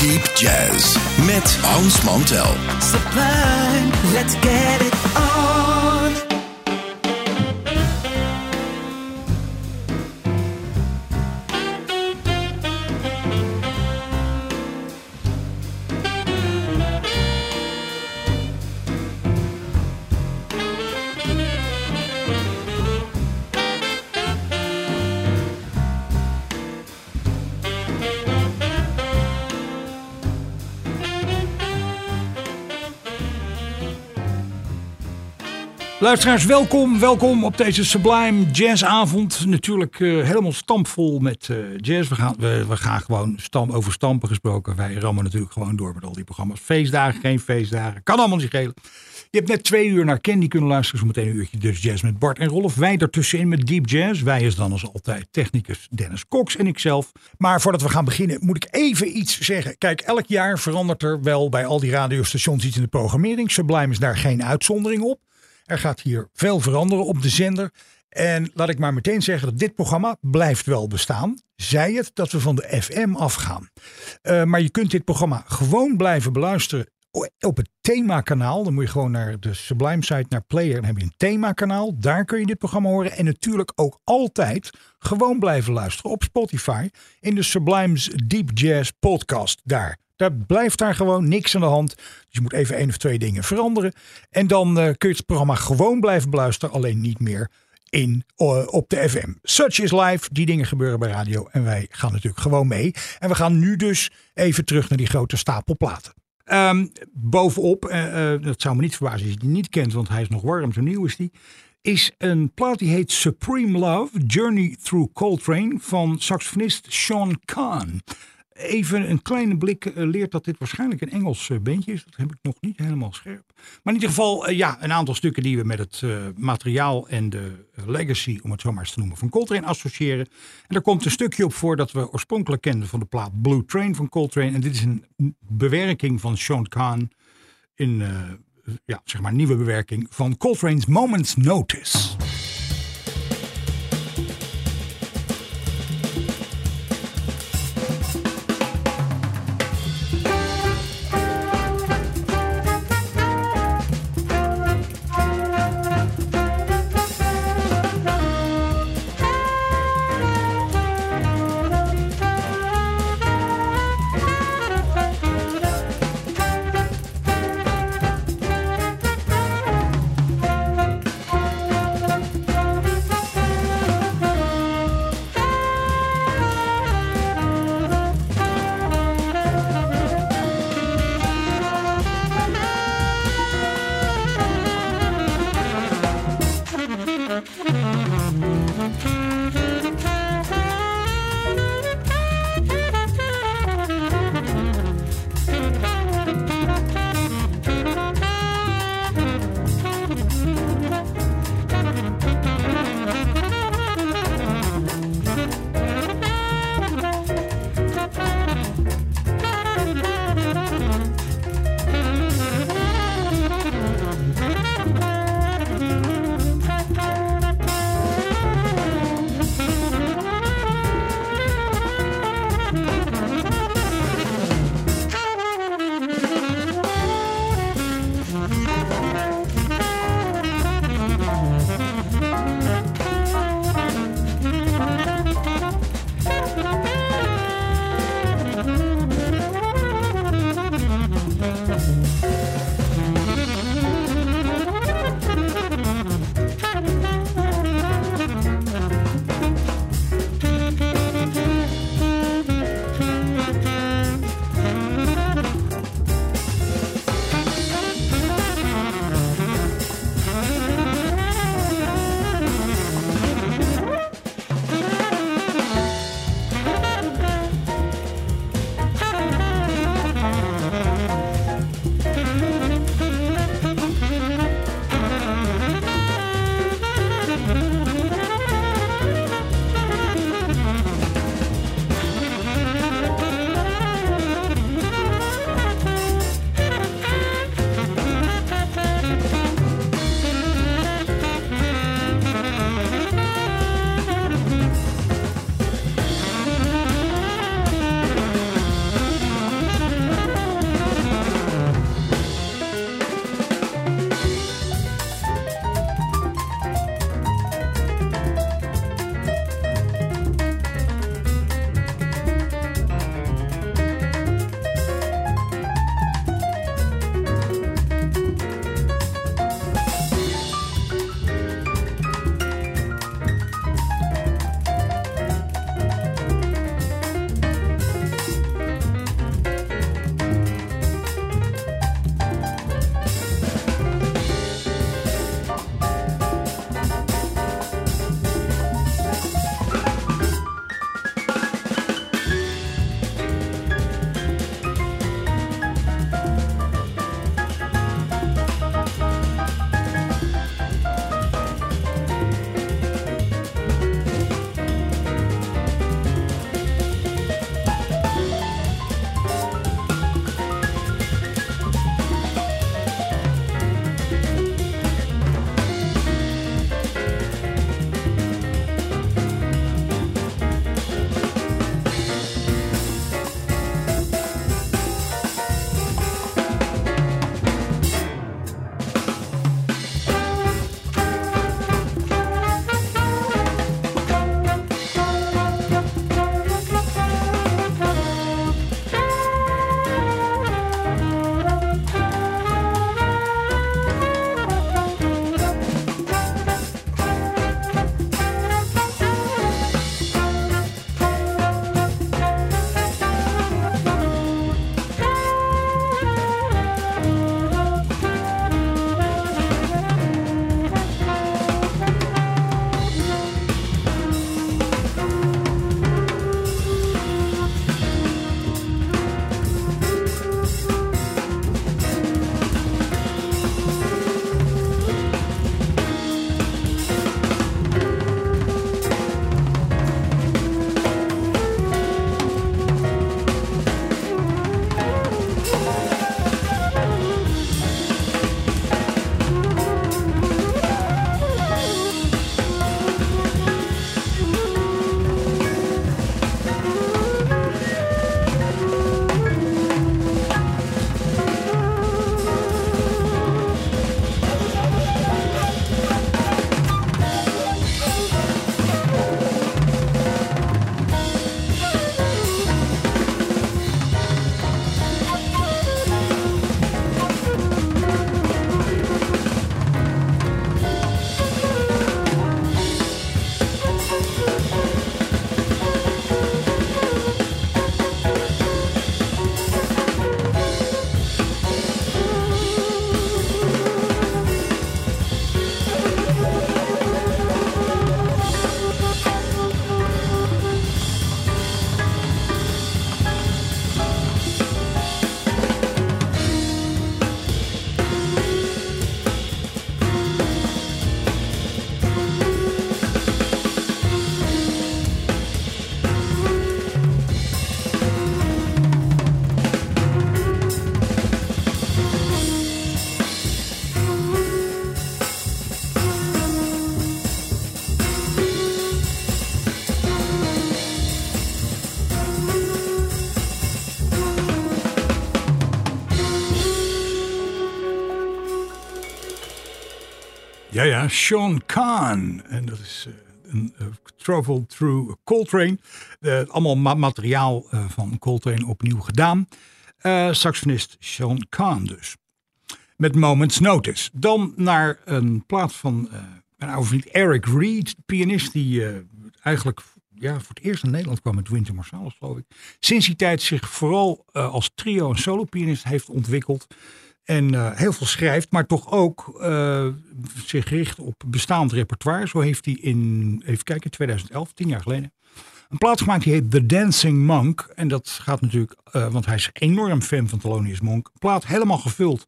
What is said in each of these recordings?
Deep Jazz met Hans Mantel. let's get Luisteraars, welkom. Welkom op deze Sublime Jazzavond. Natuurlijk eh, helemaal stampvol met eh, jazz. We gaan, we, we gaan gewoon stam, over stampen gesproken. Wij rammen natuurlijk gewoon door met al die programma's. Feestdagen, geen feestdagen. Kan allemaal niet schelen. Je hebt net twee uur naar Candy kunnen luisteren. Zo meteen een uurtje dus jazz met Bart en Rolf. Wij ertussenin met Deep Jazz. Wij is dan als altijd technicus Dennis Cox en ikzelf. Maar voordat we gaan beginnen moet ik even iets zeggen. Kijk, elk jaar verandert er wel bij al die radiostations iets in de programmering. Sublime is daar geen uitzondering op. Er gaat hier veel veranderen op de zender. En laat ik maar meteen zeggen dat dit programma blijft wel bestaan. Zij het dat we van de FM afgaan. Eh, maar je kunt dit programma gewoon blijven beluisteren op het themakanaal. Dan moet je gewoon naar de Sublime site, naar Player. Dan heb je een themakanaal. Daar kun je dit programma horen. En natuurlijk ook altijd gewoon blijven luisteren op Spotify. In de Sublime's Deep Jazz podcast daar. Daar blijft daar gewoon niks aan de hand. Dus je moet even één of twee dingen veranderen. En dan eh, kun je het programma gewoon blijven beluisteren. Alleen niet meer in, eh, op de FM. Such is live. Die dingen gebeuren bij radio. En wij gaan natuurlijk gewoon mee. En we gaan nu dus even terug naar die grote stapel platen. Ehm, bovenop, eh, dat zou me niet verbazen als je die niet kent, want hij is nog warm, zo nieuw is die. Is een plaat die heet Supreme Love, Journey Through Coltrane van saxofonist Sean Kahn. Even een kleine blik eh, leert dat dit waarschijnlijk een Engels eh, bandje is. Dat heb ik nog niet helemaal scherp. Maar in ieder geval, eh, ja, een aantal stukken die we met het materiaal en de legacy, om het zo maar eens te noemen, van Coltrane associëren. En er komt een stukje op voor dat we oorspronkelijk kenden van de plaat Blue Train van Coltrane. En dit is een bewerking van Sean Kahn in, ja, zeg maar, nieuwe bewerking van Coltrane's Moments Notice. Sean Khan. En dat is uh, een uh, Travel Through Coltrane. Uh, allemaal ma materiaal van Coltrane opnieuw gedaan. saxofonist Sean Khan dus. Met Moments Notice. Dan naar een plaat van mijn oude vriend Eric Reed. Pianist die eigenlijk ja, voor het eerst in Nederland kwam met Winter Marsalis, geloof ik. Sinds die tijd zich vooral als trio- en solo-pianist heeft ontwikkeld. En uh, heel veel schrijft, maar toch ook uh, zich richt op bestaand repertoire. Zo heeft hij in, even kijken, 2011, tien jaar geleden, een plaats gemaakt die heet The Dancing Monk. En dat gaat natuurlijk, uh, want hij is enorm fan van Thelonious Monk. Een plaat helemaal gevuld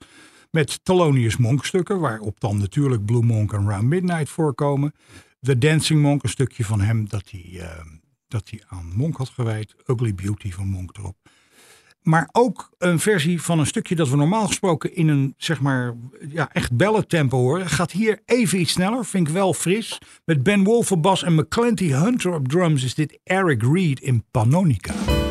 met Thelonious Monk stukken, waarop dan natuurlijk Blue Monk en Round Midnight voorkomen. The Dancing Monk, een stukje van hem dat hij, dat hij aan Monk had gewijd. Ugly Beauty van Monk erop. Maar ook een versie van een stukje dat we normaal gesproken in een, zeg maar, ja, echt bellentempo horen. Gaat hier even iets sneller, vind ik wel fris. Met Ben Wolf en McClenty Hunter op drums is dit Eric Reed in Panonica.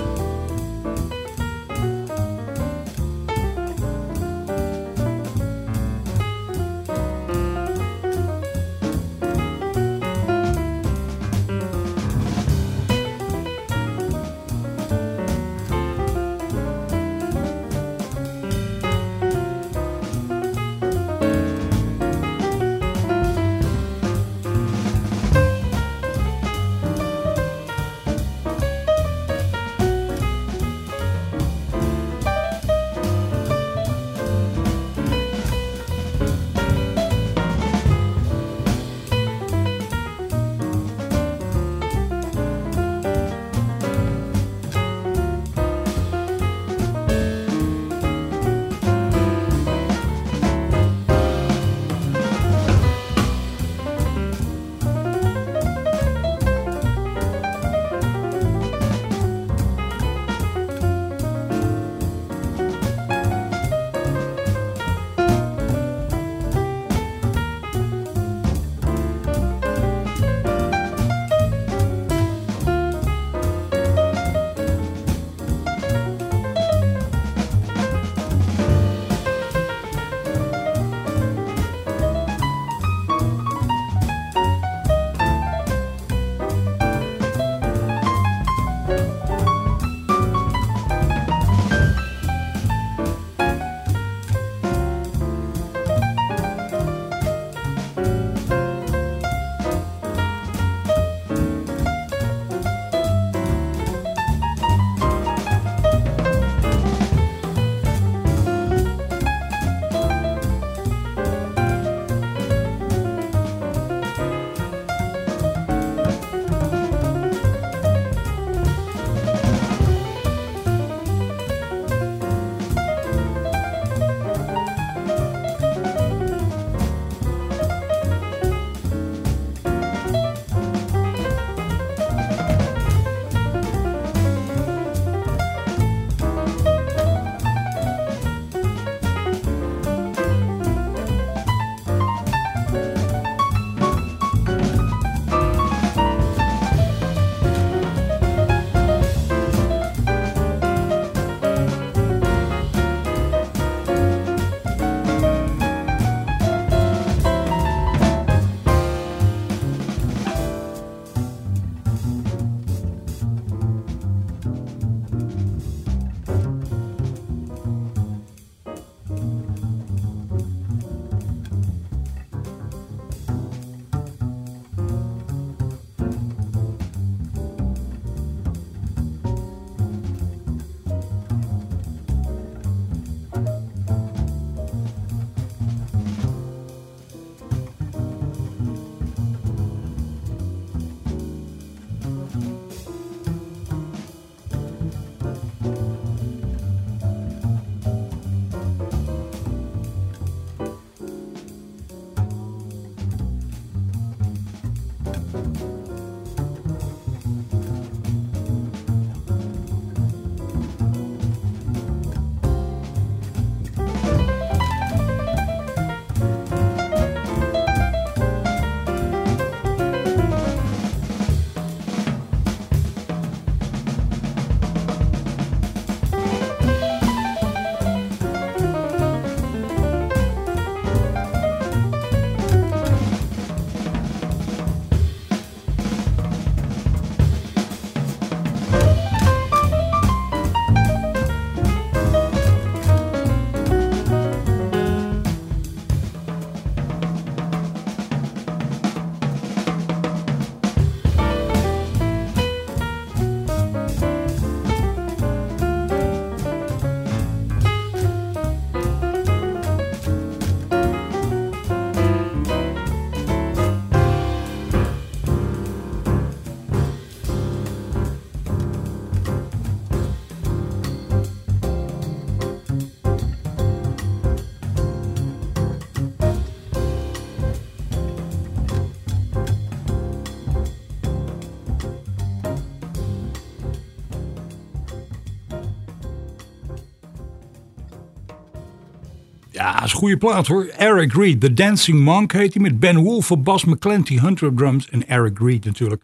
Ja, dat is een goede plaat hoor. Eric Reed, The Dancing Monk heet hij. Met Ben Wolf op bas, McClenty Hunter drums. En Eric Reed natuurlijk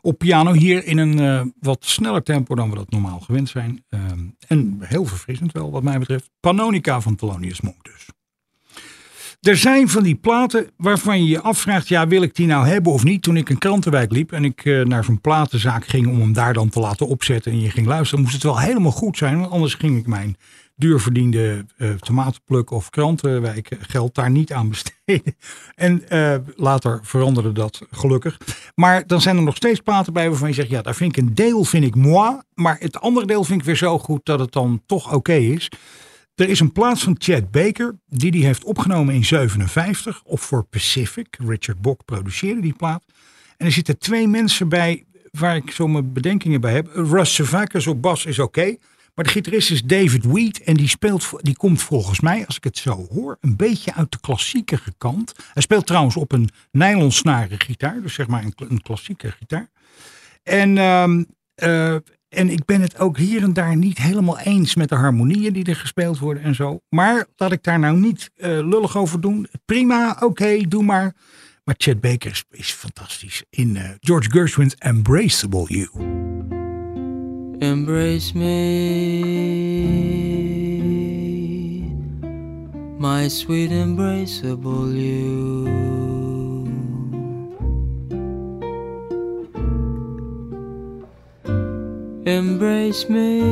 op piano. Hier in een eh, wat sneller tempo dan we dat normaal gewend zijn. Ehm, en heel verfrissend wel wat mij betreft. Panonica van Thelonious Monk dus. Er zijn van die platen waarvan je je afvraagt, ja, wil ik die nou hebben of niet? Toen ik een krantenwijk liep en ik uh, naar zo'n platenzaak ging om hem daar dan te laten opzetten en je ging luisteren, moest het wel helemaal goed zijn, want anders ging ik mijn duurverdiende uh, tomatenpluk of krantenwijk geld daar niet aan besteden. En uh, later veranderde dat gelukkig. Maar dan zijn er nog steeds platen bij waarvan je zegt, ja, daar vind ik een deel vind ik moi, maar het andere deel vind ik weer zo goed dat het dan toch oké is. Er is een plaats van Chad Baker, die die heeft opgenomen in 57, of voor Pacific. Richard Bock produceerde die plaat. En er zitten twee mensen bij waar ik zo mijn bedenkingen bij heb. Russ Servakis op bas is oké. Maar de gitarist is David Wheat en die, speelt, die komt volgens mij, als ik het zo hoor, een beetje uit de klassieke kant. Hij speelt trouwens op een nylonsnaren gitaar, dus zeg maar een, een klassieke gitaar. En um, uh, en ik ben het ook hier en daar niet helemaal eens met de harmonieën die er gespeeld worden en zo. Maar laat ik daar nou niet uh, lullig over doen. Prima, oké, doe maar. Maar Chet Baker is, is fantastisch in uh, George Gershwin's Embraceable You. Embrace me, my sweet embraceable you. Embrace me,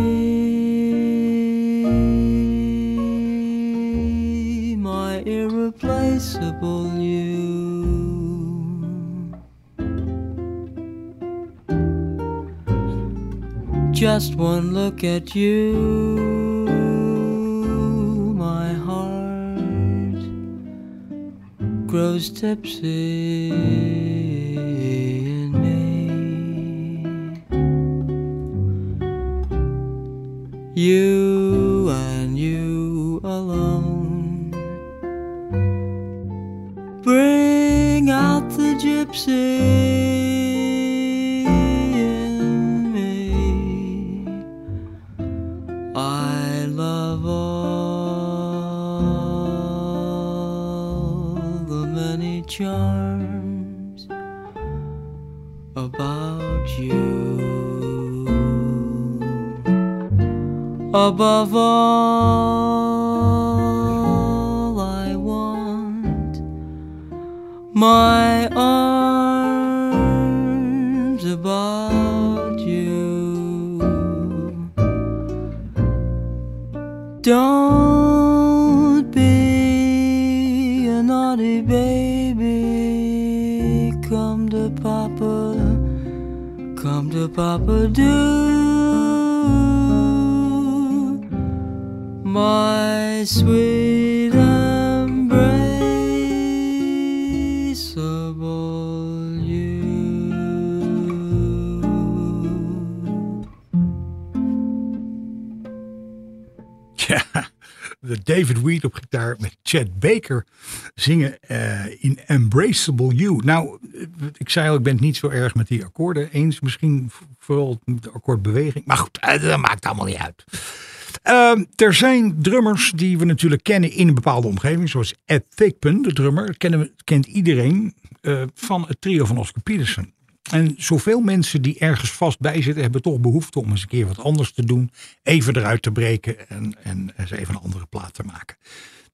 my irreplaceable you. Just one look at you, my heart grows tipsy. you and you alone. Bring out the gypsy I love all the many charms about you. Above all, I want my Papa, do. my sweet David Weed op gitaar met Chad Baker zingen uh, in Embraceable You. Nou, ik zei al, ik ben het niet zo erg met die akkoorden eens. Misschien vooral de akkoordbeweging. Maar goed, eh, dat maakt allemaal niet uit. Uh, er zijn drummers die we natuurlijk kennen in een bepaalde omgeving, zoals Ed Thigpen, de drummer. Kennen, kent iedereen van het trio van Oscar Peterson. En zoveel mensen die ergens vast bij zitten, hebben toch behoefte om eens een keer wat anders te doen. Even eruit te breken en, en eens even een andere plaat te maken.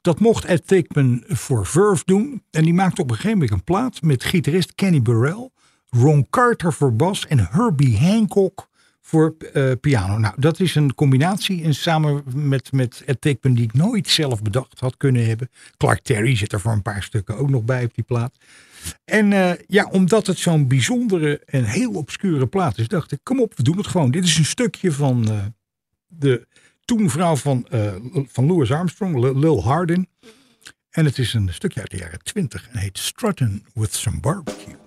Dat mocht Ed Thigpen voor Verve doen. En die maakte op een gegeven moment een plaat met gitarist Kenny Burrell, Ron Carter voor bas en Herbie Hancock voor uh, piano. Nou, dat is een combinatie en samen met, met Ed die ik nooit zelf bedacht had kunnen hebben. Clark Terry zit er voor een paar stukken ook nog bij op die plaat. En uh, ja, omdat het zo'n bijzondere en heel obscure plaat is, dacht ik, kom op, we doen het gewoon. Dit is een stukje van uh, de toen vrouw van, van Louis Armstrong, Lil Hardin. En het is een stukje uit de jaren 20 en heet Strutting with Some Barbecue.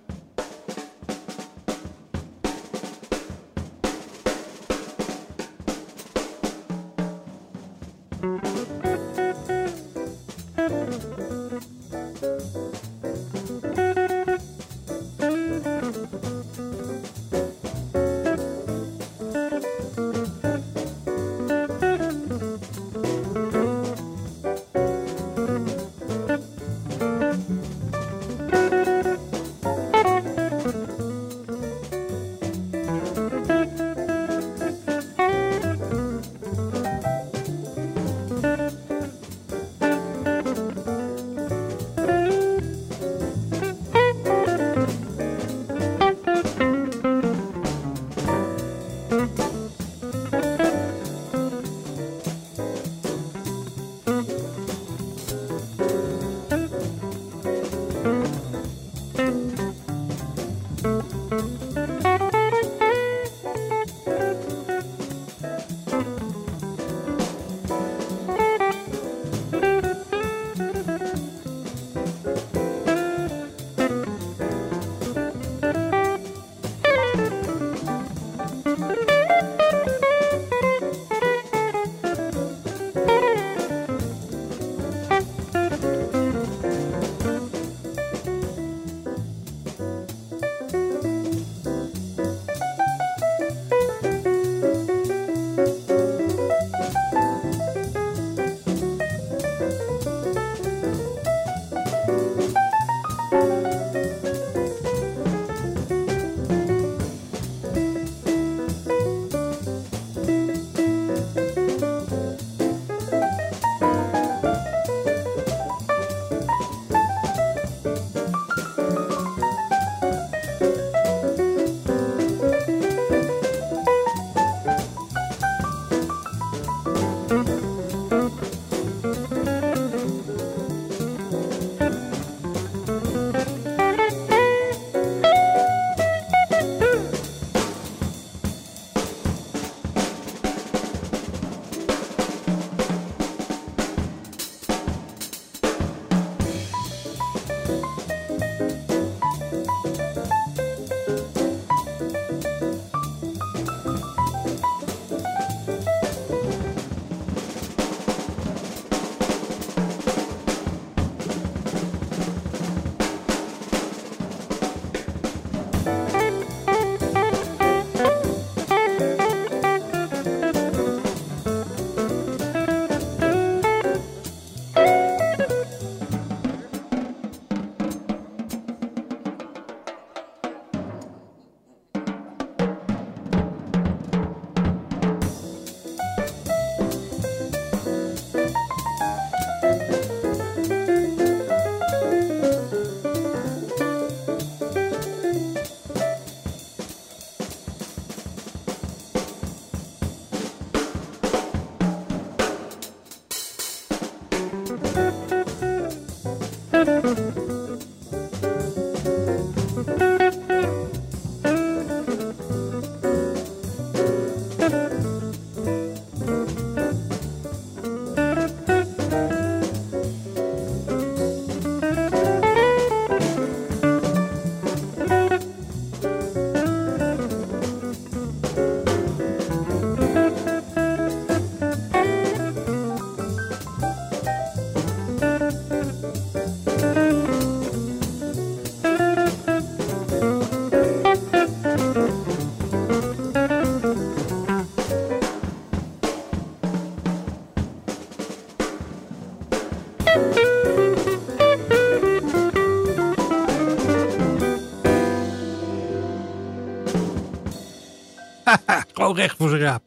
Gewoon recht voor zijn raap.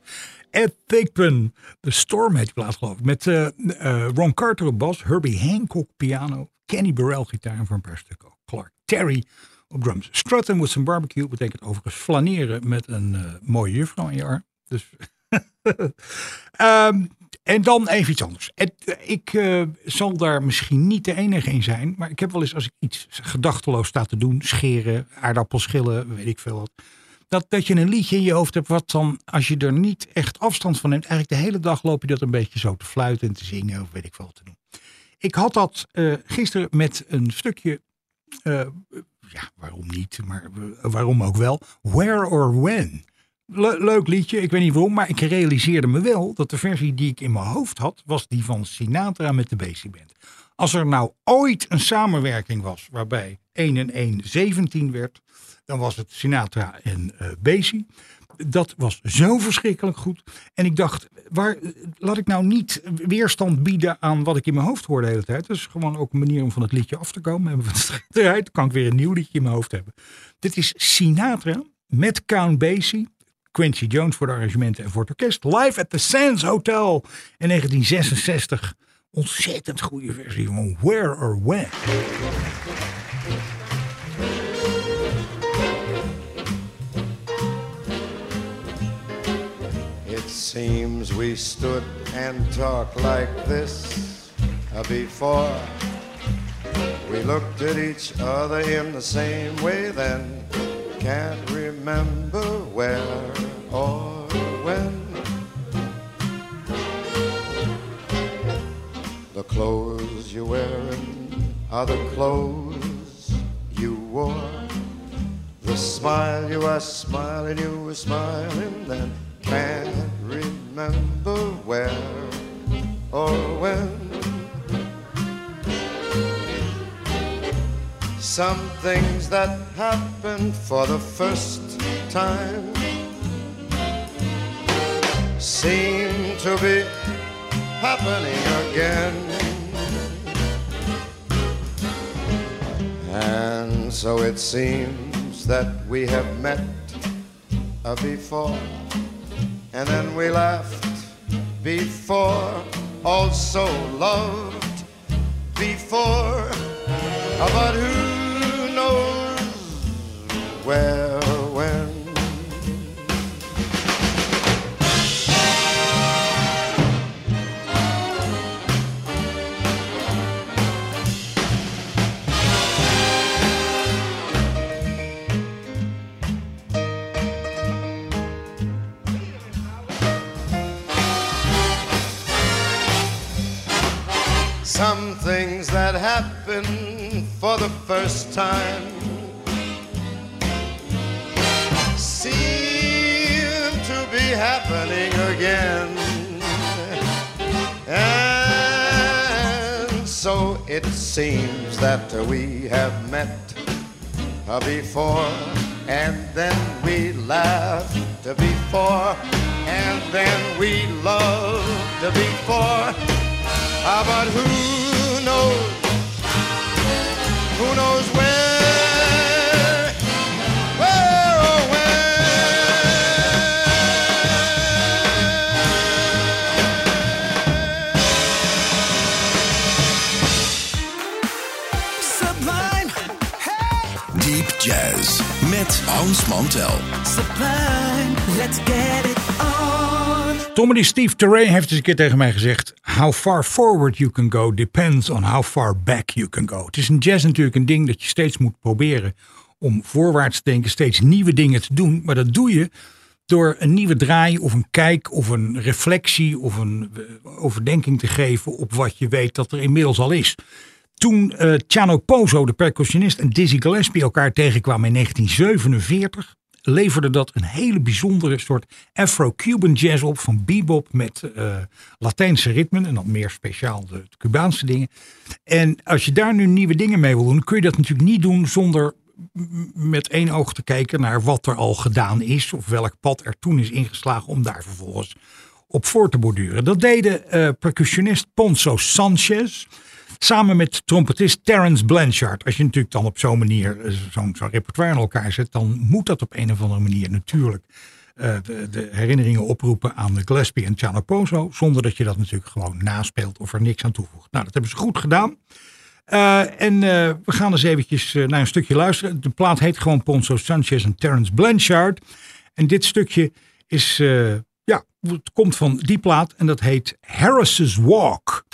Ed Thigpen, de Storm heet die plaat geloof ik. Met eh, eh, Ron Carter op bas, Herbie Hancock piano, Kenny Burrell gitaar en voor een paar stukken ook Clark Terry op drums. Strutting with some barbecue betekent overigens flaneren met een eh, mooie juffrouw in je arm. Dus Ehm, en dan even iets anders. Ik zal daar misschien niet de enige in zijn. Maar ik heb wel eens als ik iets gedachteloos sta te doen. Scheren, aardappels schillen, weet ik veel wat. Dat, dat je een liedje in je hoofd hebt wat dan, als je er niet echt afstand van neemt. Eigenlijk de hele dag loop je dat een beetje zo te fluiten en te zingen of weet ik wat te doen. Ik had dat eh, gisteren met een stukje, eh, ja waarom niet, maar waarom ook wel. Where or When. Le- leuk liedje, ik weet niet waarom, maar ik realiseerde me wel dat de versie die ik in mijn hoofd had, was die van Sinatra met de Basie Band. Als er nou ooit een samenwerking was waarbij 1 en 1 17 werd, dan was het Sinatra en eh Basie. Dat was zo verschrikkelijk goed. En ik dacht, waar, laat ik nou niet weerstand bieden aan wat ik in mijn hoofd hoorde de hele tijd. Dat is gewoon ook een manier om van het liedje af te komen. Hebben we kan ik weer een nieuw liedje in mijn hoofd hebben. Dit is Sinatra met Count Basie. Quincy Jones voor de arrangementen en voor het orkest. Live at the Sands Hotel in 1966. Ontzettend goede versie van Where or When. Seems we stood and talked like this uh, before. We looked at each other in the same way then. Can't remember where or when. The clothes you're wearing are the clothes you wore. The smile, you are smiling, you were smiling then. Can't remember where or when. Some things that happen for the first time seem to be happening again. And so it seems that we have met uh, before, and then we laughed before, also loved before, but who knows where, that happen for the first time seem to be happening again. And so it seems that we have met before, and then we laughed before, and then we loved before. Ah, but who Who knows where? Where or when? Sublime, hey, Deep Jazz met Hans Mantel. sublime. Let's get it Tommy Steve Terray heeft eens een keer tegen mij gezegd: How far forward you can go depends on how far back you can go. Het is in jazz natuurlijk een ding dat je steeds moet proberen om voorwaarts te denken, steeds nieuwe dingen te doen. Maar dat doe je door een nieuwe draai of een kijk of een reflectie of een eh, overdenking te geven op wat je weet dat er inmiddels al is. Toen eh Chano Pozo, de percussionist, en Dizzy Gillespie elkaar tegenkwamen in 1947, leverde dat een hele bijzondere soort Afro-Cuban jazz op van bebop met eh, Latijnse ritmen en dan meer speciaal de, Cubaanse dingen. En als je daar nu nieuwe dingen mee wil doen, kun je dat natuurlijk niet doen zonder met één oog te kijken naar wat er al gedaan is of welk pad er toen is ingeslagen om daar vervolgens op voor te borduren. Dat deden eh, percussionist Ponzo Sanchez samen met trompetist Terence Blanchard. Als je natuurlijk dan op zo'n manier eh, zo'n repertoire in elkaar zet, dan moet dat op een of andere manier natuurlijk eh, de, herinneringen oproepen aan Gillespie en Chano Pozo, zonder dat je dat natuurlijk gewoon naspeelt of er niks aan toevoegt. Nou, dat hebben ze goed gedaan. Eh, en we gaan eens eventjes naar een stukje luisteren. De plaat heet gewoon Ponzo Sanchez en Terence Blanchard. En dit stukje is, ja, het komt van die plaat en dat heet Harris's Walk.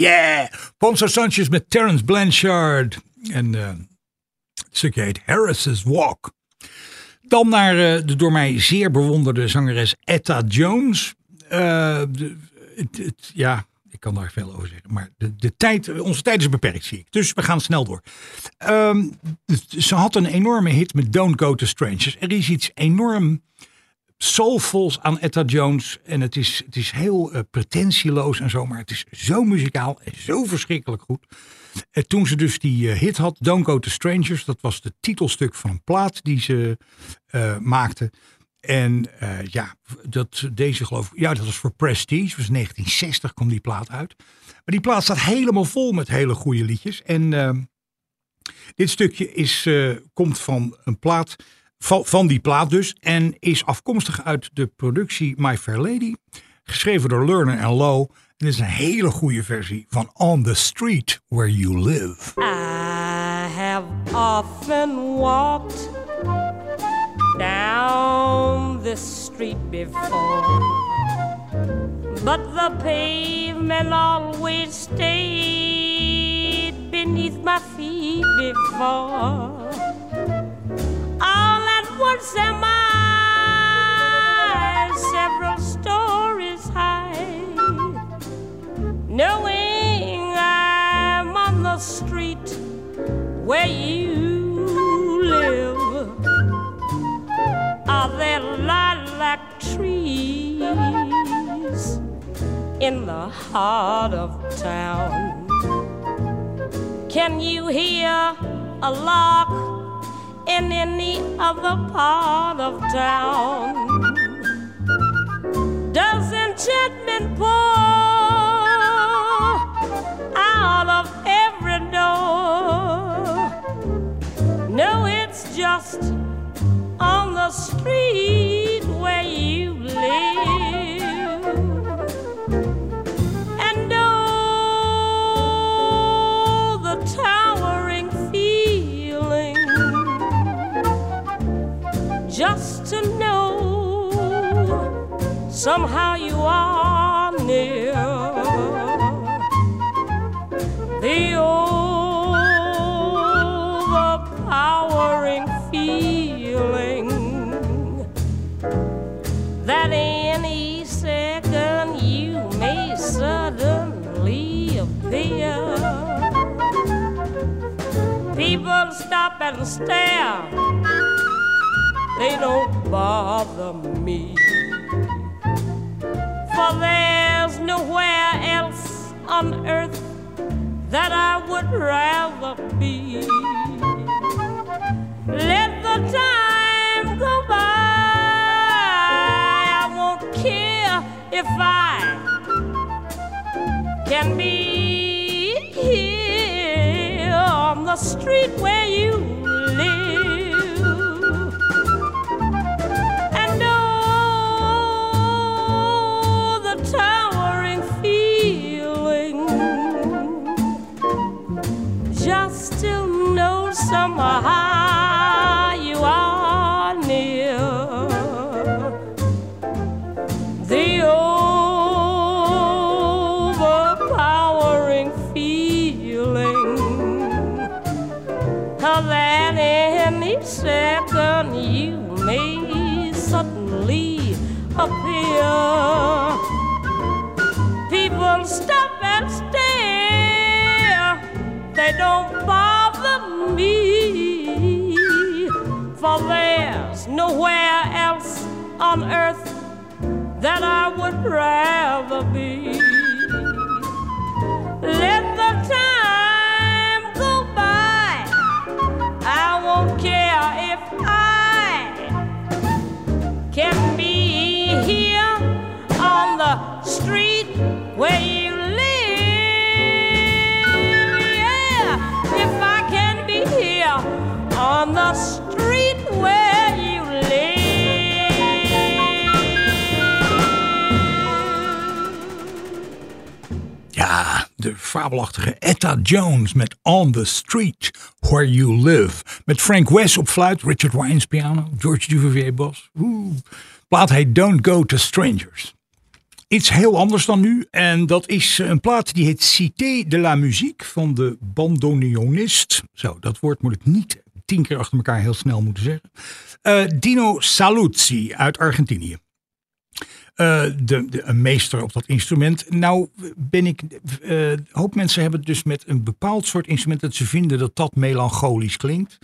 Yeah! Ponzo Sanchez met Terence Blanchard. En eh het heet Harris's Walk. Dan naar eh, de door mij zeer bewonderde zangeres Etta Jones. Eh, de- het, ja, ik kan daar veel over zeggen. Maar de, de tijd, onze tijd is beperkt, zie ik. Dus we gaan snel door. Ehm, ze had een enorme hit met Don't Go to Strangers. Er is iets enorm soulfuls aan Etta Jones. En het is, het is heel eh, pretentieloos en zo. Maar het is zo muzikaal en zo verschrikkelijk goed. En toen ze dus die eh, hit had, Don't Go to Strangers. Dat was het titelstuk van een plaat die ze eh, maakte. En eh, ja, dat, deze geloof ik, ja, dat was voor Prestige. Was 1960 kwam die plaat uit. Maar die plaat staat helemaal vol met hele goede liedjes. En ehm, dit stukje is, eh, komt van een plaat, van, die plaat dus. En is afkomstig uit de productie My Fair Lady. Geschreven door Lerner en Lowe. En is een hele goede versie van On the Street Where You Live. I have often walked down this street before, but the pavement always stayed beneath my feet before. Once am I several stories high knowing I'm on the street where you live. Are there lilac trees in the heart of town? Can you hear a lark in any other part of town? Does enchantment pour out of every door? No, it's just on the street where you live. Somehow you are near the overpowering feeling that any second you may suddenly appear. People stop and stare, they don't bother me. On earth that I would rather be. Let the time go by. I won't care if I can be here on the street where you on earth that I would rather be. Let the time go by, I won't care if I can be here on the street where you live. Yeah, if I can be here on the street de fabelachtige Etta Jones met On the Street Where You Live. Met Frank West op fluit, Richard Wines piano, George Duvivier bas. Plaat heet Don't Go to Strangers. Iets heel anders dan nu. En dat is een plaat die heet Cité de la Musique van de bandoneonist. Zo, dat woord moet ik niet tien keer achter elkaar heel snel moeten zeggen. Uh, Dino Saluzzi uit Argentinië. Uh, de, de, een meester op dat instrument. Nou ben ik, een hoop mensen hebben dus met een bepaald soort instrument dat ze vinden dat dat melancholisch klinkt.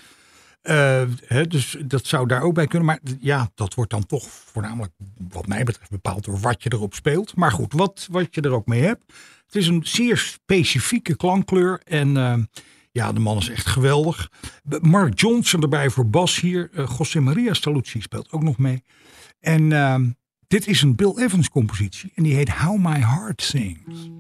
Uh, hè, dus dat zou daar ook bij kunnen. Maar ja, dat wordt dan toch voornamelijk, wat mij betreft, bepaald door wat je erop speelt. Maar goed, wat, wat je er ook mee hebt. Het is een zeer specifieke klankkleur. En ja, de man is echt geweldig. Mark Johnson erbij voor bas hier. José Maria Staluzzi speelt ook nog mee. En ehm, dit is een Bill Evans compositie. En die heet How My Heart Sings.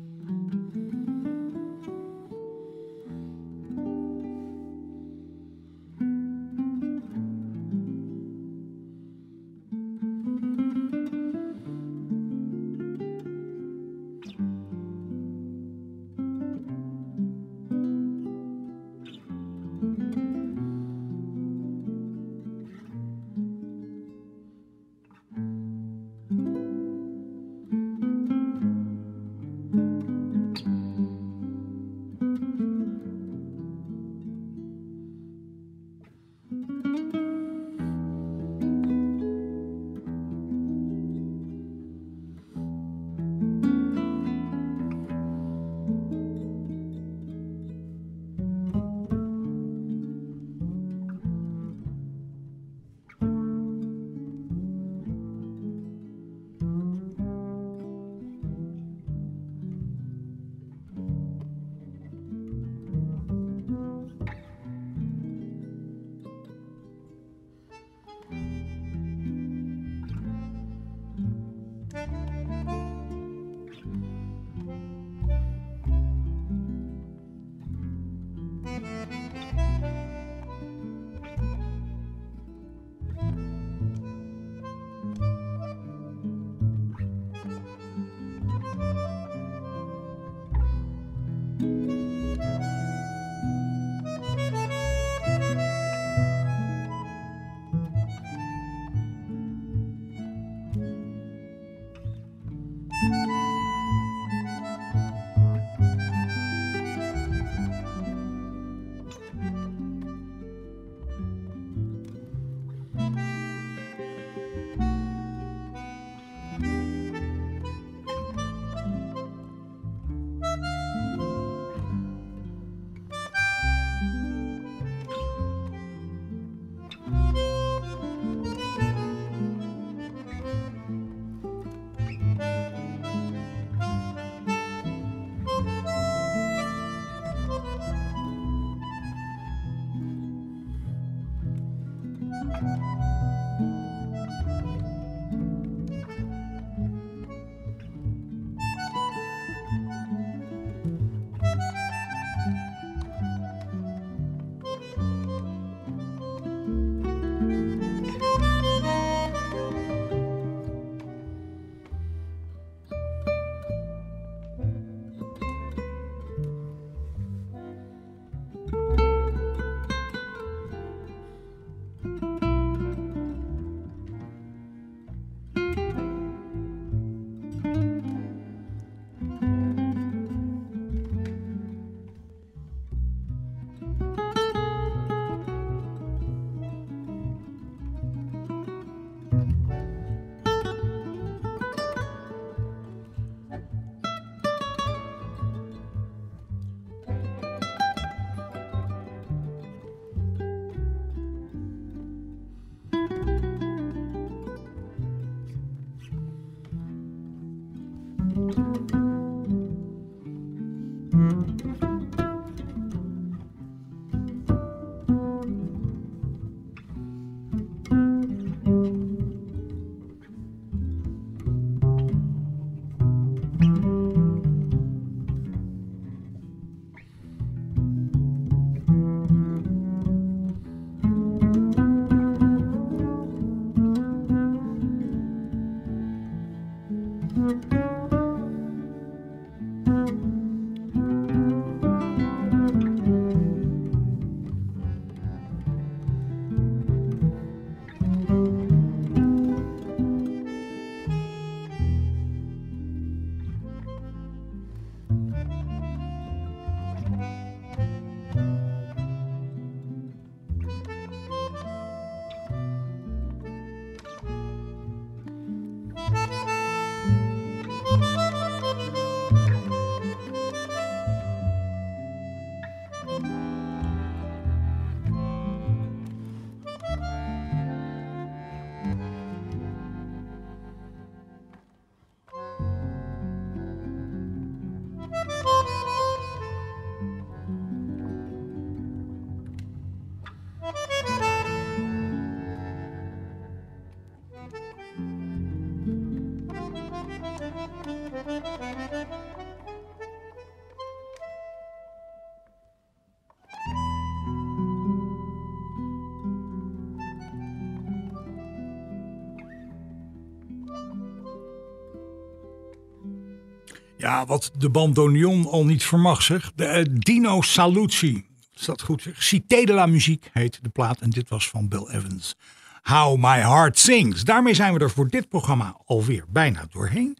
Ja, wat de bandoneon al niet vermag, zeg. De eh, Dino Saluzzi. Is dat goed? Cité de la Musique heet de plaat. En dit was van Bill Evans. How My Heart Sings. Daarmee zijn we er voor dit programma alweer bijna doorheen.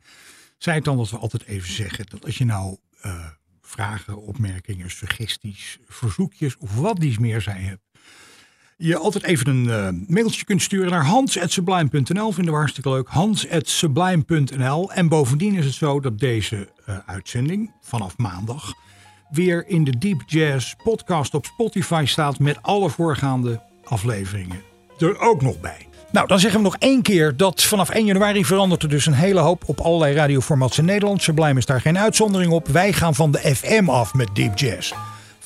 Zij het dan dat we altijd even zeggen dat als je nou eh, vragen, opmerkingen, suggesties, verzoekjes of wat dies meer zij hebt. Je altijd even een eh, mailtje kunt sturen naar hans.sublime.nl. Vinden we hartstikke leuk. hans.sublime.nl. En bovendien is het zo dat deze eh, uitzending vanaf maandag weer in de Deep Jazz podcast op Spotify staat met alle voorgaande afleveringen er ook nog bij. Nou, dan zeggen we nog één keer dat vanaf 1 januari verandert er dus een hele hoop op allerlei radioformats in Nederland. Sublime is daar geen uitzondering op. Wij gaan van de FM af met Deep Jazz.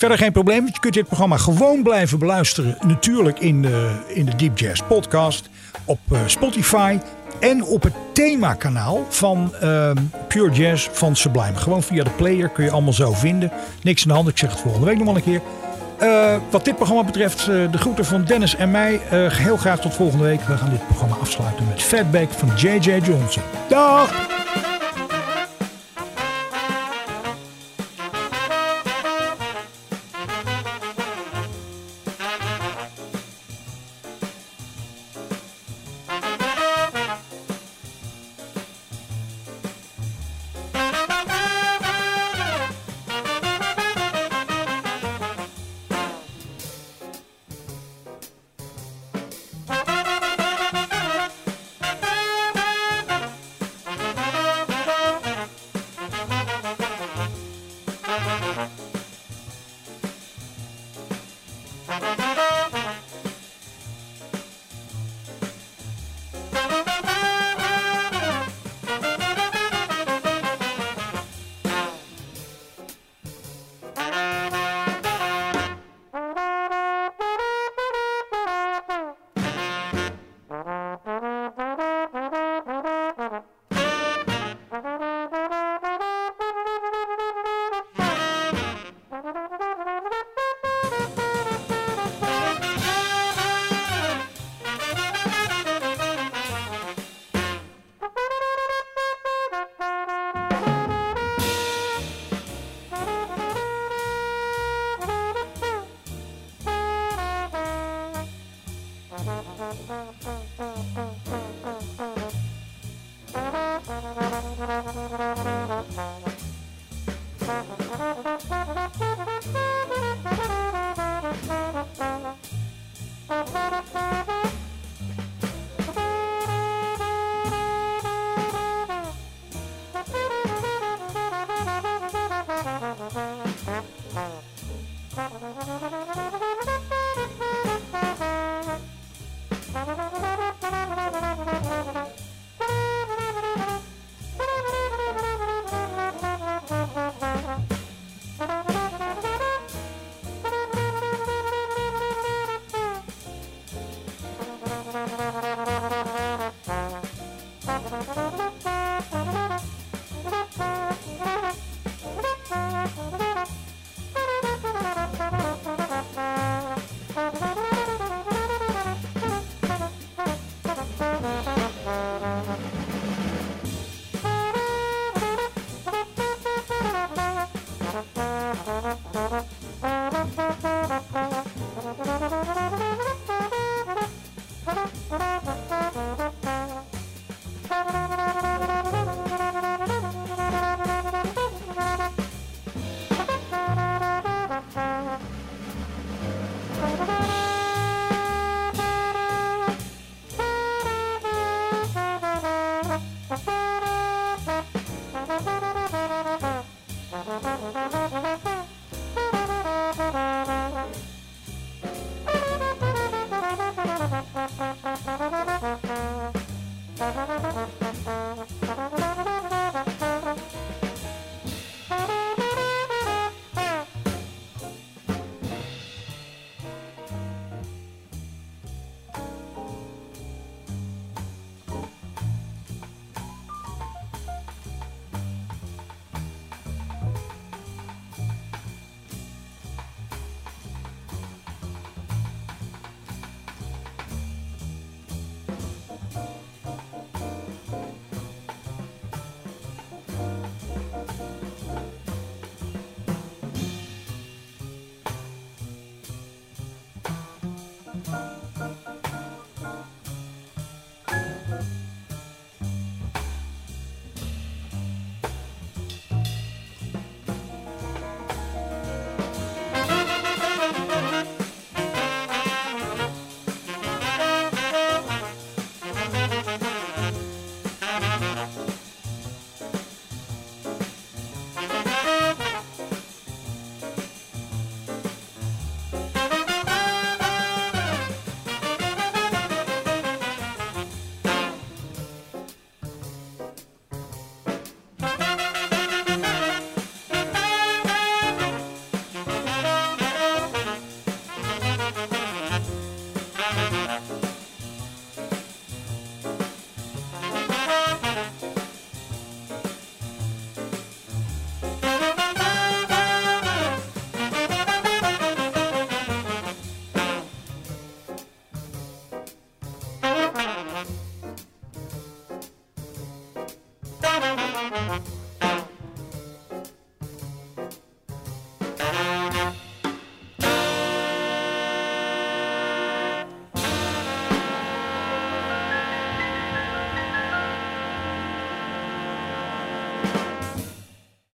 Verder geen probleem, je kunt dit programma gewoon blijven beluisteren. Natuurlijk in de, in de Deep Jazz podcast, op eh, Spotify en op het themakanaal van ehm, Pure Jazz van Sublime. Gewoon via de player kun je allemaal zo vinden. Niks aan de hand, ik zeg het volgende week nog wel een keer. Eh, wat dit programma betreft, eh, de groeten van Dennis en mij. Eh, heel graag tot volgende week. We gaan dit programma afsluiten met Fatback van J.J. Johnson. Dag!